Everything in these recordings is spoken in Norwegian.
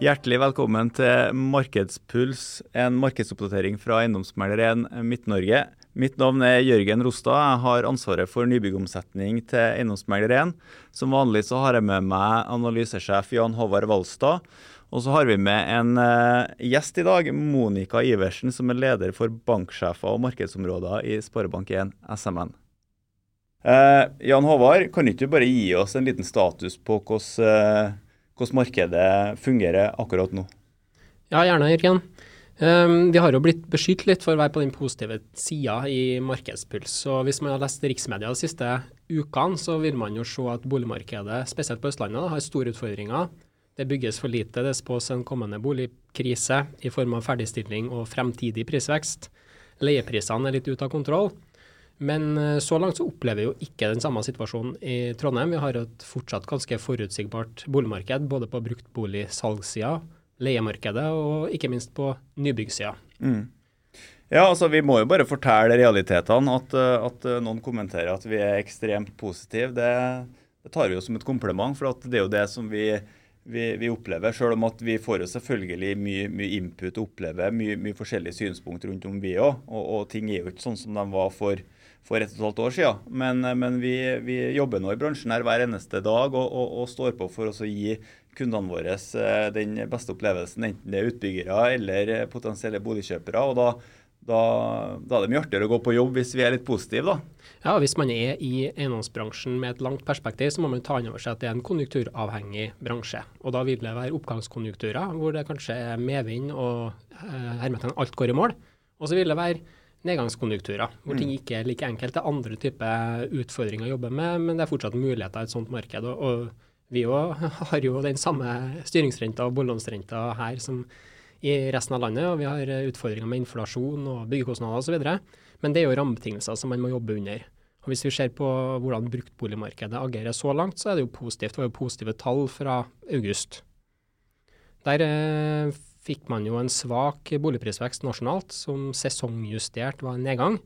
Hjertelig velkommen til Markedspuls, en markedsoppdatering fra Eiendomsmegleren Midt-Norge. Mitt navn er Jørgen Rostad. Jeg har ansvaret for nybyggomsetning til Eiendomsmegleren. Som vanlig så har jeg med meg analysesjef Jan Håvard Valstad. Og så har vi med en uh, gjest i dag, Monica Iversen, som er leder for banksjefer og markedsområder i Sparebank1 SMN. Uh, Jan Håvard, kan ikke du bare gi oss en liten status på hvordan uh, hvordan markedet fungerer akkurat nå? Ja, gjerne, Jørgen. Um, vi har jo blitt beskyldt litt for å være på den positive sida i markedspuls. Så hvis man har lest riksmedia de siste ukene, så vil man jo se at boligmarkedet, spesielt på Østlandet, har store utfordringer. Det bygges for lite. Det spås en kommende boligkrise i form av ferdigstilling og fremtidig prisvekst. Leieprisene er litt ute av kontroll. Men eh, så langt så opplever vi jo ikke den samme situasjonen i Trondheim. Vi har et fortsatt ganske forutsigbart boligmarked, både på bruktboligsalgssida, leiemarkedet og ikke minst på nybyggsida. Mm. Ja, altså Vi må jo bare fortelle realitetene. At, eh, at eh, noen kommenterer at vi er ekstremt positive, det, det, tar vi jo som et kompliment. For det er jo det som vi, vi, vi opplever. Selv om at vi får jo selvfølgelig mye, mye input og opplever mye, mye forskjellige synspunkter rundt om vi òg. Og, og, ting er jo ikke sånn som de var for for et og et halvt år siden. Men, men vi, vi, jobber nå i bransjen her hver eneste dag og, og, og står på for å gi kundene våre eh, den beste opplevelsen, enten det er utbyggere eller potensielle boligkjøpere. og da, da, da er det mye artigere å gå på jobb hvis vi er litt positive, da. Ja, Hvis man er i eiendomsbransjen med et langt perspektiv, så må man ta inn over seg at det er en konjunkturavhengig bransje. Og Da vil det være oppgangskonjunkturer hvor det kanskje er medvind og eh, hermetegn alt går i mål. Og så vil det være nedgangskonjunkturer, hvor ting mm. ikke er like enkelt. Det er andre typer utfordringer å jobbe med, men det er fortsatt muligheter i et sånt marked. Og, og vi har jo den samme styringsrenta og boliglånsrenta her som i resten av landet, og vi har utfordringer med inflasjon og byggekostnader osv. Men det er jo rammebetingelser som man må jobbe under. Og Hvis vi ser på hvordan bruktboligmarkedet agerer så langt, så er det jo positivt. Det var jo positive tall fra august. Der eh, fikk man jo en svak boligprisvekst nasjonalt, som sesongjustert var en nedgang.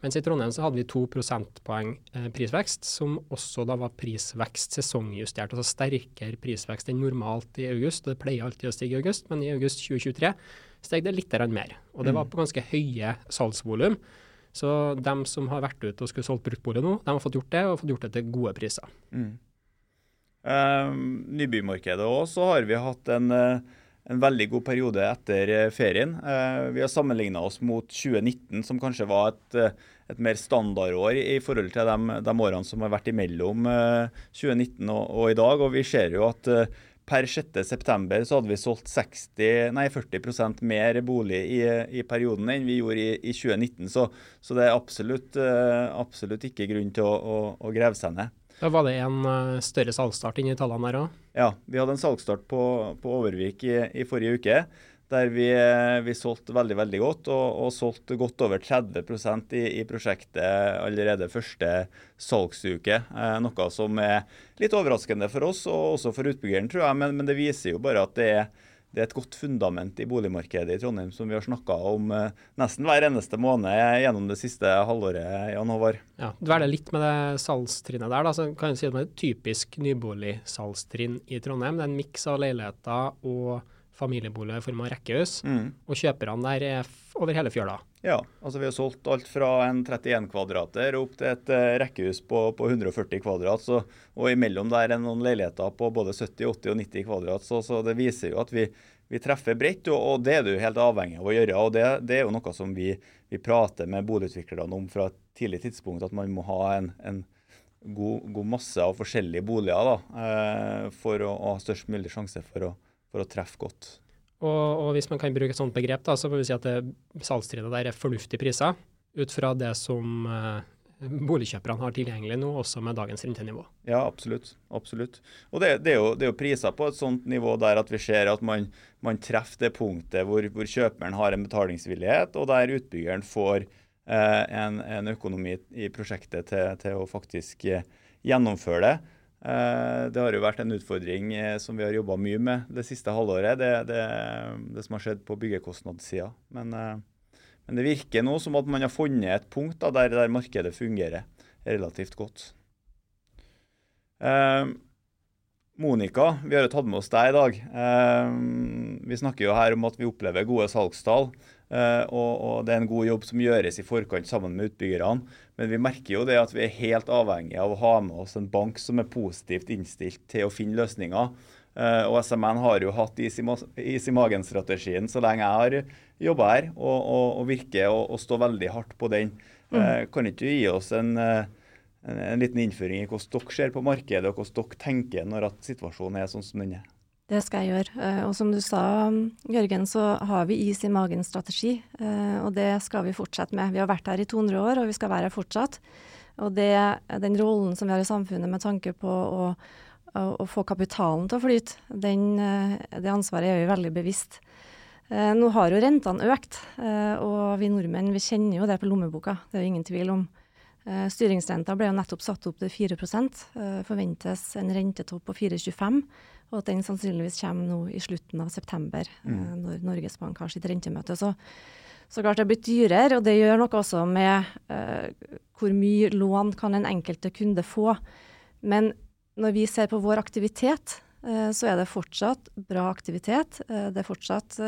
Mens i Trondheim så hadde vi to prosentpoeng eh, prisvekst, som også da var prisvekst sesongjustert. Altså sterkere prisvekst enn normalt i august. Det pleier alltid å stige i august, men i august 2023 steg det litt mer. Og det var mm. på ganske høye salgsvolum. Så de som har vært ute og skulle solgt bruktbolig nå, de har fått gjort det, og fått gjort det til gode priser. Mm. Uh, nybymarkedet òg, så har vi hatt en uh en veldig god periode etter eh, ferien. Eh, vi har sammenligna oss mot 2019, som kanskje var et, eh, et mer standardår i forhold til de, de, årene som har vært imellom 2019 og, og, i dag. Og vi ser jo at per 6.9 så hadde vi solgt 60, nei 40% mer bolig i, i, perioden enn vi gjorde i, i 2019. Så, så, det er absolutt, absolutt ikke grunn til å, å, å grave seg ned. Da var det en uh, større salgsstart inni tallene der òg? Ja, vi hadde en salgsstart på, på Overvik i, i, forrige uke. Der vi, eh, vi solgte veldig veldig godt, og, og solgte godt over 30% i, i prosjektet allerede første salgsuke. Eh, noe som er litt overraskende for oss, og også for utbyggeren, tror jeg. Men, men det viser jo bare at det er det er et godt fundament i boligmarkedet i Trondheim som vi har snakka om eh, nesten hver eneste måned gjennom det siste halvåret. Jan Håvard. Ja, Dveler litt med det salgstrinnet der. Da. Så kan jeg si at det er et typisk nyboligsalgstrinn i Trondheim. Det er en miks av leiligheter og familieboliger i form av rekkehus. Mm. Og kjøperne der er over hele fjøla. Ja, altså vi har solgt alt fra en 31 kvadrater opp til et uh, rekkehus på, på, 140 kvadrat. Så, og imellom der er noen leiligheter på både 70, 80 og 90 kvadrat. Så, så det viser jo at vi, vi treffer bredt, og, og, det er du helt avhengig av å gjøre. og Det, det er jo noe som vi, vi, prater med boligutviklerne om fra et tidlig tidspunkt, at man må ha en, en god, god, masse av forskjellige boliger da, uh, for å, å ha størst mulig sjanse for å, for å treffe godt. Og, og, hvis man kan bruke et sånt begrep, da, så må vi si at salgstridet der er fornuftige priser ut fra det som eh, boligkjøperne har tilgjengelig nå, også med dagens rentenivå. Ja, absolutt. absolutt. Og det, det, er jo, det, er jo, priser på et sånt nivå der at vi ser at man, man treffer det punktet hvor, hvor, kjøperen har en betalingsvillighet, og der utbyggeren får eh, en, en, økonomi i prosjektet til, til å faktisk eh, gjennomføre det. Eh, det har jo vært en utfordring eh, som vi har jobba mye med det siste halvåret, det, det, det som har skjedd på byggekostnadssida. Men, eh, men, det virker nå som at man har funnet et punkt da, der, der, markedet fungerer relativt godt. Monica, vi har jo tatt med oss deg i dag. Eh, vi snakker jo her om at vi opplever gode salgstall. Eh, og, og, det er en god jobb som gjøres i forkant sammen med utbyggerne. Men vi merker jo det at vi er helt avhengig av å ha med oss en bank som er positivt innstilt til å finne løsninger. Eh, og SMN har jo hatt is i, is i magen-strategien så lenge jeg har jobba her, og, og, og virker å stå veldig hardt på den. Mm. Eh, kan ikke du gi oss en en, en liten innføring i hvordan dere ser på markedet, og hvordan dere tenker når at situasjonen er sånn som den er. Det skal jeg gjøre. Eh, og som du sa, Jørgen, så har vi is i magen-strategi. Eh, og det skal vi fortsette med. Vi har vært her i 200 år, og vi skal være her fortsatt. Og det, den rollen som vi har i samfunnet med tanke på å, å, å få kapitalen til å flyte, den, eh, det ansvaret er vi veldig bevisst. Nå har jo rentene økt, og vi nordmenn vi kjenner jo det på lommeboka. Det er jo ingen tvil om. Styringsrenta ble jo nettopp satt opp til 4 eh, Forventes en rentetopp på 4,25 og at den sannsynligvis kommer nå i slutten av september, eh, mm. når Norges Bank har sitt rentemøte. Så, så klart det har blitt dyrere, og det gjør noe også med uh, hvor mye lån kan en enkelte kunde få. Men når vi ser på vår aktivitet, uh, så er det fortsatt bra aktivitet. Uh, det er fortsatt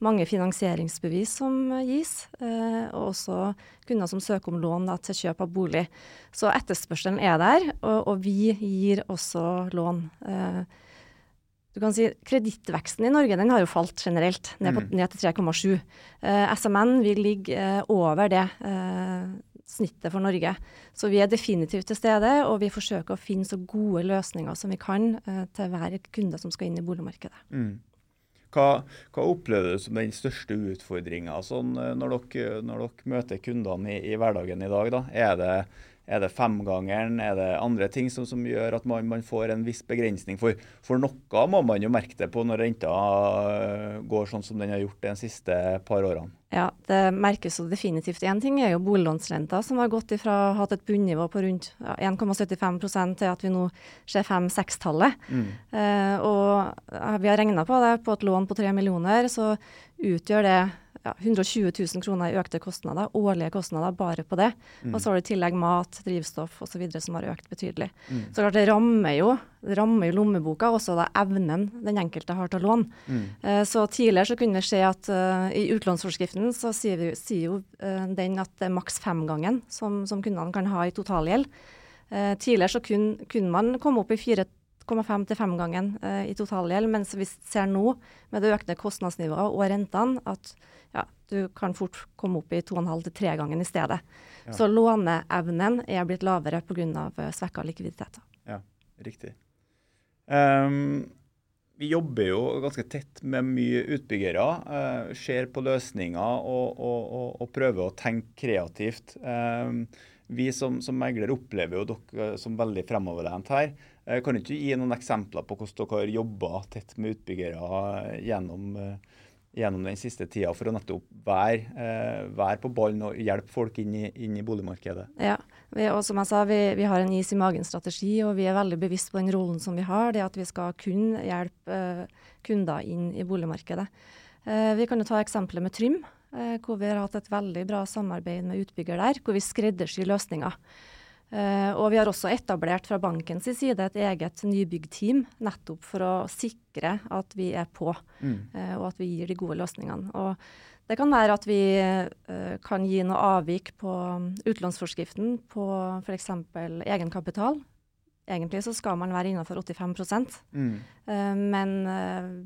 mange finansieringsbevis som gis, og også kunder som søker om lån da, til kjøp av bolig. Så etterspørselen er der, og, og vi gir også lån. Du kan si Kredittveksten i Norge den har jo falt generelt, ned, på, mm. ned til 3,7. SMN vil ligge over det snittet for Norge. Så vi er definitivt til stede, og vi forsøker å finne så gode løsninger som vi kan uh, til hver kunde som skal inn i boligmarkedet. Mm. Hva, hva, opplever du som den største utfordringa sånn, eh, når, når, dere møter kundene i, i, hverdagen i dag? Da? Er det er det femgangeren? Er det andre ting som, som gjør at man, man, får en viss begrensning? For, for, noe må man jo merke det på når renta øh, går sånn som den har gjort de siste par årene. Ja, det merkes jo definitivt. Én ting er jo boliglånsrenta, som har gått ifra å ha hatt et bunnivå på rundt ja, 1,75 til at vi nå ser 5-6-tallet. Mm. Eh, og vi har regna på det, på et lån på 3 millioner, så utgjør det ja, 120 000 kroner i økte kostnader, årlige kostnader bare på det. Mm. Og så har du i tillegg mat, drivstoff osv. som har økt betydelig. Mm. Så klart det rammer jo, det rammer jo lommeboka, også da evnen den enkelte har til å låne. Mm. Uh, så tidligere så kunne vi se at uh, i utlånsforskriften så sier, vi, sier jo uh, den at det er maks femgangen som, som kundene kan ha i totalgjeld. tidligere så kunne, kunne man komme opp i 4,5 til 5-gangen i totalgjeld, mens vi ser nå med det økte kostnadsnivået og rentene at ja, du kan fort komme opp i 2,5 til 3 gangen i stedet. Ja. Så låneevnen er blitt lavere pga. Eh, svekka likviditet. Ja, riktig. Um, vi jobber jo ganske tett med mye utbyggere. Uh, ser på løsninger og, og, og, og, prøver å tenke kreativt. Um, vi som, som megler opplever jo dere som veldig fremoverlent her. Uh, kan du ikke gi noen eksempler på hvordan dere har jobba tett med utbyggere gjennom uh, gjennom den siste tida for å nettopp være, eh, være på ballen og hjelpe folk inn i, inn i boligmarkedet. Ja, vi, og som jeg sa, vi, vi, har en is i magen-strategi, og vi er veldig bevisst på den rollen som vi har. Det at vi skal kun hjelpe eh, kunder inn i boligmarkedet. Eh, vi kan jo ta eksempelet med Trym, eh, hvor vi har hatt et veldig bra samarbeid med utbygger der, hvor vi skreddersyr løsninger. Uh, og vi har også etablert fra bankens side et eget nybyggteam, nettopp for å sikre at vi er på, mm. uh, og at vi gir de gode løsningene. Og det kan være at vi uh, kan gi noe avvik på utlånsforskriften på f.eks. egenkapital. Egentlig så skal man være innenfor 85 mm. Men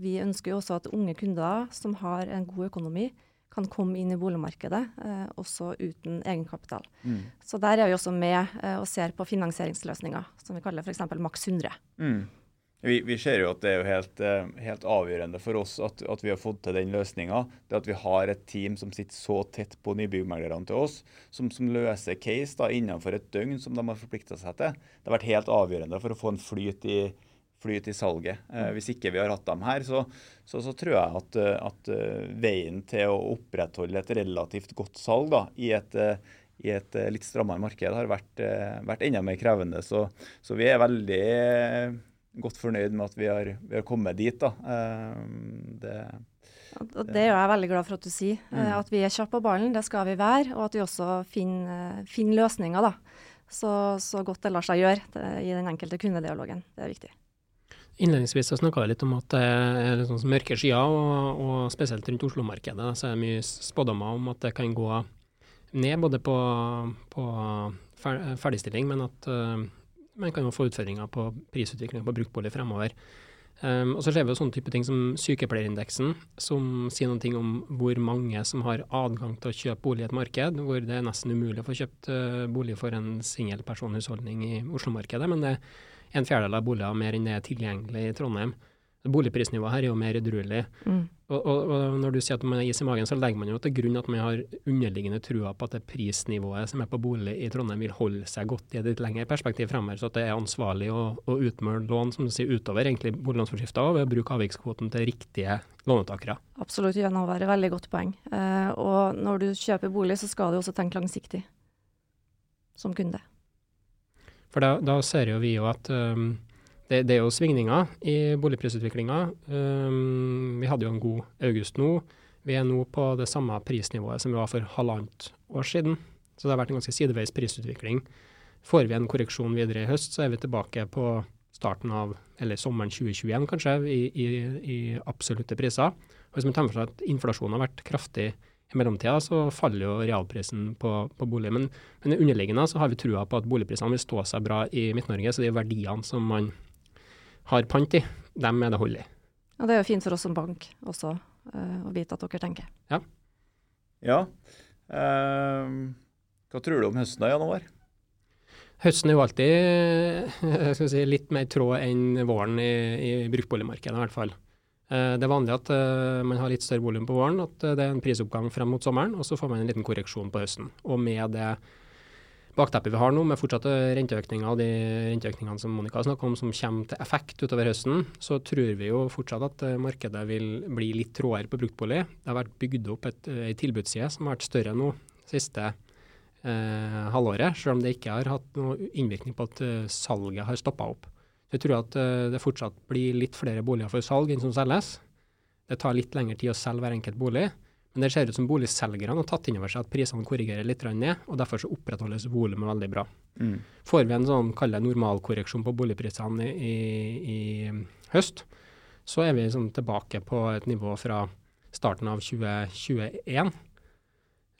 vi ønsker jo også at unge kunder som har en god økonomi, kan komme inn i boligmarkedet, eh, også uten egenkapital. Mm. Så der er vi også med eh, og ser på finansieringsløsninger, som vi kaller f.eks. maks 100. Mm. Vi, vi, ser jo at det er jo helt, eh, helt avgjørende for oss at, at, vi har fått til den løsninga. Det at vi har et team som sitter så tett på nybyggmeglerne til oss, som, som, løser case da innenfor et døgn som de har forplikta seg til. Det har vært helt avgjørende for å få en flyt i, flyt i salget. Eh, hvis ikke vi har hatt dem her, så, så, så tror jeg at, eh, at, eh, veien til å opprettholde et relativt godt salg da, i et, i et litt strammere marked har vært, vært enda mer krevende. Så, så, vi er veldig godt fornøyd med at vi har, vi har kommet dit. da. Det, det, det er jeg veldig glad for at du sier. Mm. At vi er kjappe på ballen, det skal vi være. Og at vi også finner, finner løsninger da. Så, så, godt det lar seg gjøre det, i den enkelte kundedialogen. Det er viktig. Innledningsvis så snakka jeg litt om at det er litt sånn mørke skyer, og, og, spesielt rundt Oslo-markedet så er det mye spådommer om at det kan gå ned både på, på ferdigstilling, men at uh, man kan få utfordringer på prisutvikling på bruktbolig fremover. Um, og så ser vi jo sånne type ting som sykepleierindeksen, som sier noen ting om hvor mange som har adgang til å kjøpe bolig i et marked, hvor det er nesten umulig å få kjøpt uh, bolig for en singelpersonhusholdning i Oslo-markedet. Men det en fjerdedel av boliger mer enn det er tilgjengelig i Trondheim. Boligprisnivået her er jo mer edruelig. Mm. Og, og, og, når du sier at man har is i magen, så legger man jo til grunn at man har underliggende trua på at det prisnivået som er på bolig i Trondheim vil holde seg godt i et litt lengre perspektiv fremover, så at det er ansvarlig å, å utmåle lån som du sier, utover egentlig boliglånsforskrifta ved å bruke avvikskvoten til riktige lånetakere. Absolutt, Jan Håvard, veldig godt poeng. Eh, og når du kjøper bolig, så skal du også tenke langsiktig som kunde. For da, da ser jo vi jo at um, det, det, er jo svingninger i boligprisutviklinga. Um, vi hadde jo en god august nå. Vi er nå på det samme prisnivået som vi var for halvannet år siden. Så det har vært en ganske sideveis prisutvikling. Får vi en korreksjon videre i høst, så er vi tilbake på starten av, eller sommeren 2021 kanskje, i, i, i absolutte priser. Og Hvis man tar med seg at inflasjonen har vært kraftig i mellomtida, så faller jo realprisen på, på bolig. Men, men underliggende så har vi trua på at boligprisene vil stå seg bra i Midt-Norge. Så de verdiene som man har pant i, dem er det hold i. Og det er jo fint for oss som bank også uh, å vite at dere tenker. Ja. ja. Uh, hva tror du om høsten da, januar? Høsten er jo alltid si, litt mer tråd enn våren i, i bruktboligmarkedet, i hvert fall. Uh, det er vanlig at man har litt større volum på våren, at det er en prisoppgang frem mot sommeren, og så får man en liten korreksjon på høsten. Og med det bakteppet vi har nå, med fortsatte renteøkninger og de renteøkningene som Monica snakka om, som kommer til effekt utover høsten, så tror vi jo fortsatt at eh, markedet vil bli litt trådere på bruktbolig. Det har vært bygd opp ei eh, tilbudsside som har vært større nå siste eh, halvåret, selv om det ikke har hatt noe innvirkning på at salget har stoppa opp. Jeg tror at uh, det fortsatt blir litt flere boliger for salg enn som selges. Det tar litt lengre tid å selge hver enkelt bolig. Men det ser ut som boligselgerne har tatt inn over seg at prisene korrigerer litt ned, og derfor så opprettholdes volumet veldig bra. Mm. Får vi en sånn normalkorreksjon på boligprisene i, i, i, høst, så er vi sånn tilbake på et nivå fra starten av 2021.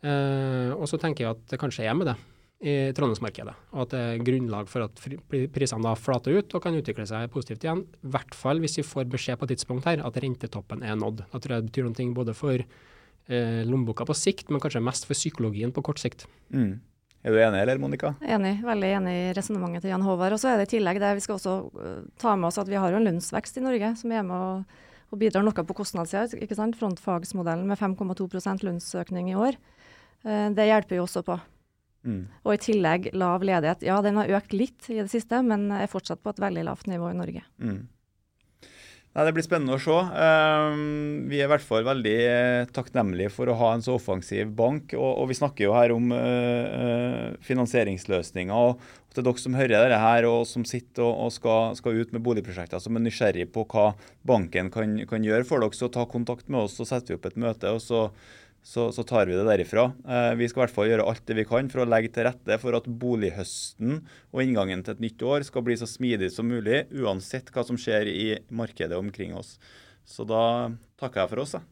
Eh, og så tenker jeg at det kanskje er med det i Trondheimsmarkedet, og at det er grunnlag for at prisene da flater ut og kan utvikle seg positivt igjen. I hvert fall hvis vi får beskjed på tidspunkt her at rentetoppen er nådd. Da tror jeg det betyr noe både for eh, lommeboka på sikt, men kanskje mest for psykologien på kort sikt. Mm. Er du enig eller, Monica? Enig, veldig enig i resonnementet til Jan Håvard. Og så er det i tillegg det vi skal også uh, ta med oss at vi har jo en lønnsvekst i Norge som er med å, og bidrar noe på kostnadssida. Frontfagsmodellen med 5,2% lønnsøkning i år. Uh, det hjelper jo også på. Og i tillegg lav ledighet. Ja, den har økt litt i det siste, men er fortsatt på et veldig lavt nivå i Norge. Mm. Nei, Det blir spennende å se. Um, vi er i hvert fall veldig eh, takknemlige for å ha en så offensiv bank. Og, vi snakker jo her om uh, finansieringsløsninger. og Til dere som hører dette her og som sitter og, skal, ut med boligprosjekter som er nysgjerrig på hva banken kan, gjøre for dere, så ta kontakt med oss, så setter vi opp et møte. og så så, så, tar vi det derifra. Eh, vi skal i hvert fall gjøre alt det vi kan for å legge til rette for at bolighøsten og inngangen til et nytt år skal bli så smidig som mulig, uansett hva som skjer i markedet omkring oss. Så da takker jeg for oss. Da.